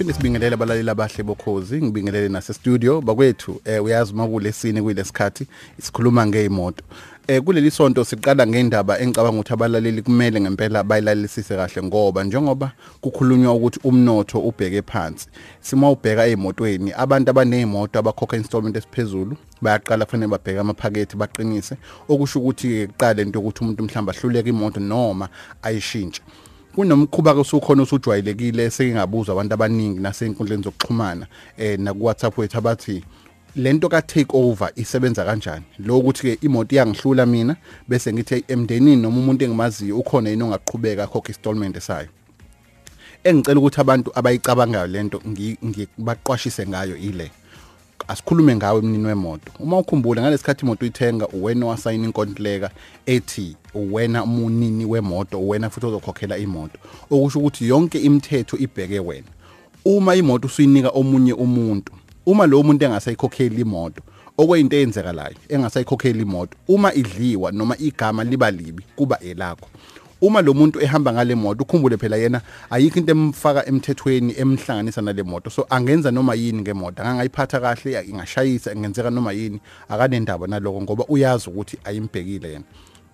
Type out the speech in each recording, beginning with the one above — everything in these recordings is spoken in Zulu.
Phinde sibingelele abalaleli abahle bokhozi ngibingelele nase studio bakwethu eh uyazi makulesine kulesikhathi isikhuluma ngeemoto eh kuleli sonto siqala ngendaba engicabanga ukuthi abalaleli kumele ngempela bayilalelisise kahle ngoba njengoba kukhulunywa ukuthi umnotho ubheke phansi sima ubheka ezimotweni abantu abanezimoto abakhokha installment esiphezulu bayaqala kufanele babheke amaphakethe baqinise. Okusho ukuthi kuqale into ukuthi umuntu mhlawumbe ahluleke imoto noma ayishintshe. Kunomkhuba ke usukhona usujwayelekile esengabuza abantu abaningi nasenkundleni zokuxhumana eh naku WhatsApp wethu abathi lento ka take over isebenza kanjani? Lo ukuthi ke imoto iyangihlula mina bese ngithi emndenini noma umuntu engimaziyo ukhona yini ongaqhubeka khokha installment sayo engicela ukuthi abantu abayicabangayo lento ngibaqwashise ngayo ile. Asikhulume ngawe emnini wemoto. Uma ukhumbula ngalesikhathi imoto uyithenga uwena owasayina inkontileka ethi uwena umunini wemoto uwena futhi ozokhokhela imoto. Okusho ukuthi yonke imithetho ibheke wena. Uma imoto usuyinika omunye umuntu uma lo muntu engasayikhokheli imoto okweyinto eyenzekalayo engasayikhokheli imoto uma idliwa noma igama liba libi kuba elakho. Uma lo muntu ehamba ngale moto ukhumbule phela yena ayikho into emfaka emthethweni emhlanganisa nale moto. So angenza noma yini ngemoto? Angangayiphatha kahle ingashayisa ingenzeka noma yini? Akanendaba naloko ngoba uyazi ukuthi ayimbhekile yena.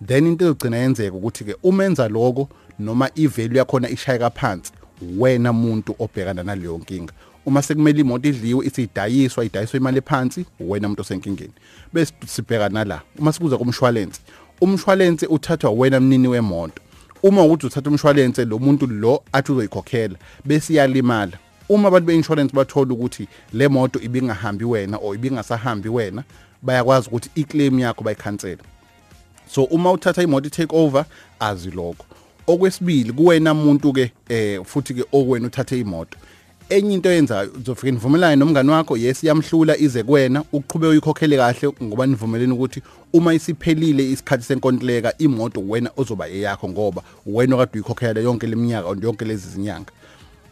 Then into ezogcina yenzeka ukuthi ke umenza lokho noma ivalue yakhona ishayeka phansi wena muntu obhekana naleyo nkinga. Uma sekumele imoto idliwe isidayiswa idayiswa imali phansi wena umuntu osenkingeni. Bese sibheka nala uma sikuza kumshwalense umshwalense uthathwa wena mnini wemoto. Uma ukuthi uthatha umshwalense lo muntu lo athi uzoyikhokhela bese iyalimala uma abantu beinsurance bathola ukuthi le moto ibingahambi wena or ibingasahambi wena bayakwazi ukuthi iclaim yakho bayikhansela so uma uthatha imoto take over azi lokho. Okwesibili kuwena umuntu ke eh futhi ke okwena uthathe imoto. Enye into yenzayo uzofika nivumelane nomngani wakho yes yamhlula ize kuwena uqhubeke uyikhokhele kahle ngoba nivumelene ukuthi uma isiphelile isikhathi senkontileka imoto wena ozoba eyakho ngoba wena okade uyikhokhela yonke leminyaka yonke lezi zinyanga.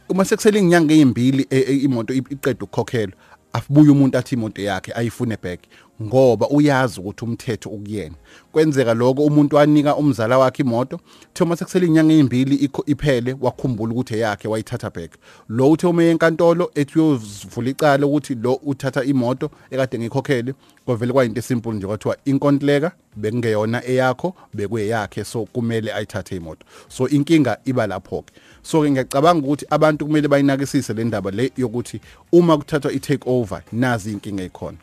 Uma sekusele inyanga ezimbili e, e, imoto iqeda ukukhokhelwa afubuye umuntu athi imoto yakhe ayifune back. Ngoba uyazi ukuthi umthetho ukuyena. Kwenzeka lokho umuntu wanika umzala wakhe imoto thoma sekusele inyanga ezimbili iphele wakhumbula ukuthi eyakhe wayithatha back. Lo uthe uma enkantolo ethi uyovula icala ukuthi lo uthatha imoto ekade ngikhokhele kwavele kwayinto esimple nje kwathiwa inkontileka bekungeyona eyakho bekweyakhe so kumele ayithathe imoto. So inkinga iba lapho ke so ke ngiyacabanga ukuthi abantu kumele bayinakisise le ndaba le yokuthi uma kuthathwa i-take over nazi inkinga ekhona.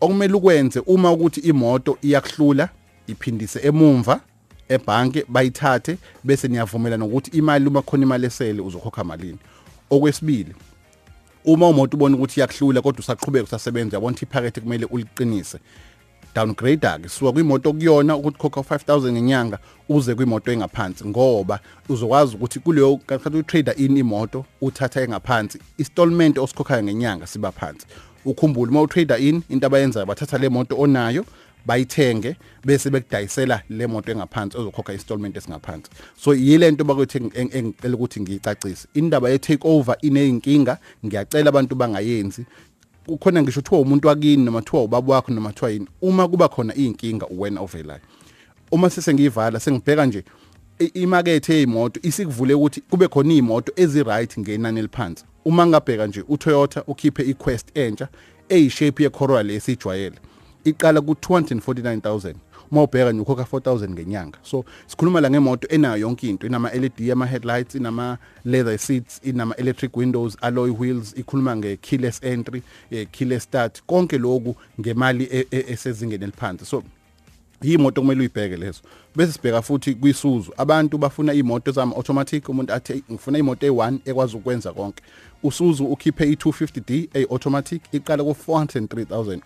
Okumele ukwenze uma ukuthi imoto iyakuhlula iphindise emumva ebhanke bayithathe bese niyavumelana ukuthi imali uma khona imali esele uzokhokha malini. Okwesibili uma umuntu ubona ukuthi iyakuhlula kodwa usaqhubeka usasebenza yabona iphakethe kumele uliqinise. Downgrade ke suka kwimoto kuyona ukuthi khokha 5000 ngenyanga uze kwimoto engaphansi ngoba uzokwazi ukuthi kuleyo kathi utrader in imoto uthatha engaphansi installment osikhokhayo ngenyanga siba phansi. Ukhumbule uma utrader in into abayenzayo bathatha le moto onayo bayithenge bese bekudayisela le moto engaphansi ozokhokha installment esingaphansi. So yilento bakwethu engicela ukuthi ngiyicacise. Indaba ye take over ineyinkinga ngiyacela abantu bangayenzi. Ukhona ngisho uthiwa umuntu wakini noma thiwa ubaba wakho noma thiwa yini. Uma kuba khona inkinga uwena ovelayo. Uma sesengiyivala sengibheka nje imakethe yezimoto isikuvule ukuthi kube khona izimoto ezi-right ngenani eliphansi. Uma ngabheka nje uToyota ukhiphe iQuest entsha eyishape yeCorolla lesijwayele iqala ku249000 uma ubheka nje ukhokha 4000 ngenyanga. So sikhuluma la ngemoto enayo yonke into inama LED ama headlights inama leather seats inama electric windows alloy wheels ikhuluma nge keyless entry keyless start konke lokhu ngemali esezingeni eliphansi. So yimoto kumele uyibheke lezo. Bese sibheka futhi kwisuzu. Abantu bafuna imoto zama automatic umuntu athi ngifuna imoto e1 ekwazi ukwenza konke. Usuzu ukhiphe i250D ey automatic iqala ku 403000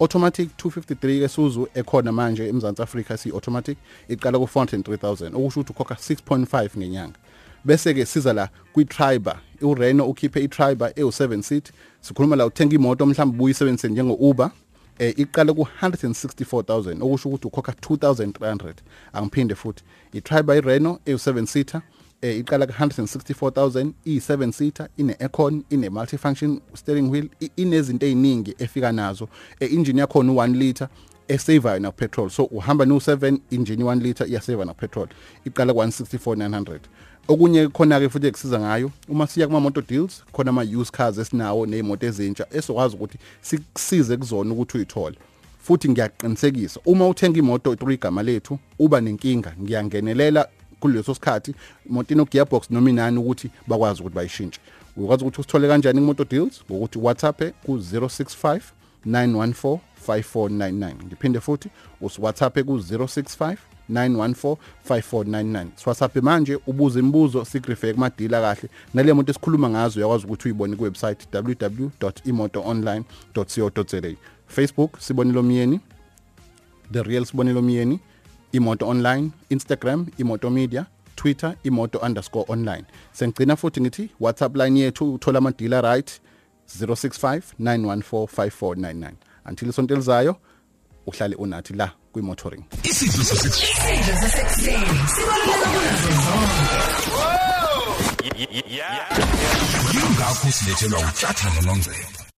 automatic 253 esuzu ekhona manje eMzansi Afrika si automatic iqala ku 403000 okusho ukuthi ukhokha 6.5 ngenyanga. Bese ke siza la kwi Triber uReno ukhiphe i Triber e7 seat. Sikhuluma la uthenga imoto mhlawumbe buyisebenzise njengo Uber eh iqala ku 164000 okusho ukuthi ukhokha 2300 angiphinde futhi. i-Triber i-Renault e7 seater. Eh iqala ku 164000 i7 seater ine aircon ine multifunction steering wheel inezinto eziningi efika nazo. Engine yakho u1 liter. Esaveayo na petrol. So uhamba no 7 engine 1 liter iyasave na petrol. Iqala ku 164900 okunye khona ke futhi ekusiza ngayo uma siya kuma motor deals khona ama used cars esinawo nezimoto ezintsha esokwazi ukuthi sikusize kuzona ukuthi uyithole futhi ngiyaqinisekisa uma uthenga imoto 3 igama lethu uba nenkinga. Ngiyangenelela kuleso sikhathi imoto ino gearbox noma inani ukuthi bakwazi ukuthi bayishintshe. Ukwazi ukuthi usithole kanjani imoto deals? Ngokuthi WhatsApp ku 065 914 5499 ngiphinde futhi usiwhatsapp ku 065 9145499 swhatsapp manje ubuza imibuzo sigrife kumadila kahle. Nale moto esikhuluma ngazo uyakwazi ukuthi uyibone ku website www.imotoonline.co.za Facebook sibonelo myeni the real sibonelo myeni imoto online instagram imoto media twitter imoto underscore online. Sengigcina futhi ngithi whatsapp line yethu uthola amadila right. 065 914 5499 until isonto elizayo uhlale unathi la kwi-motoring. Isidlo sasekuseni sibaluleka kunazo zonke. Yingakho silethelwa utyathana nonzebe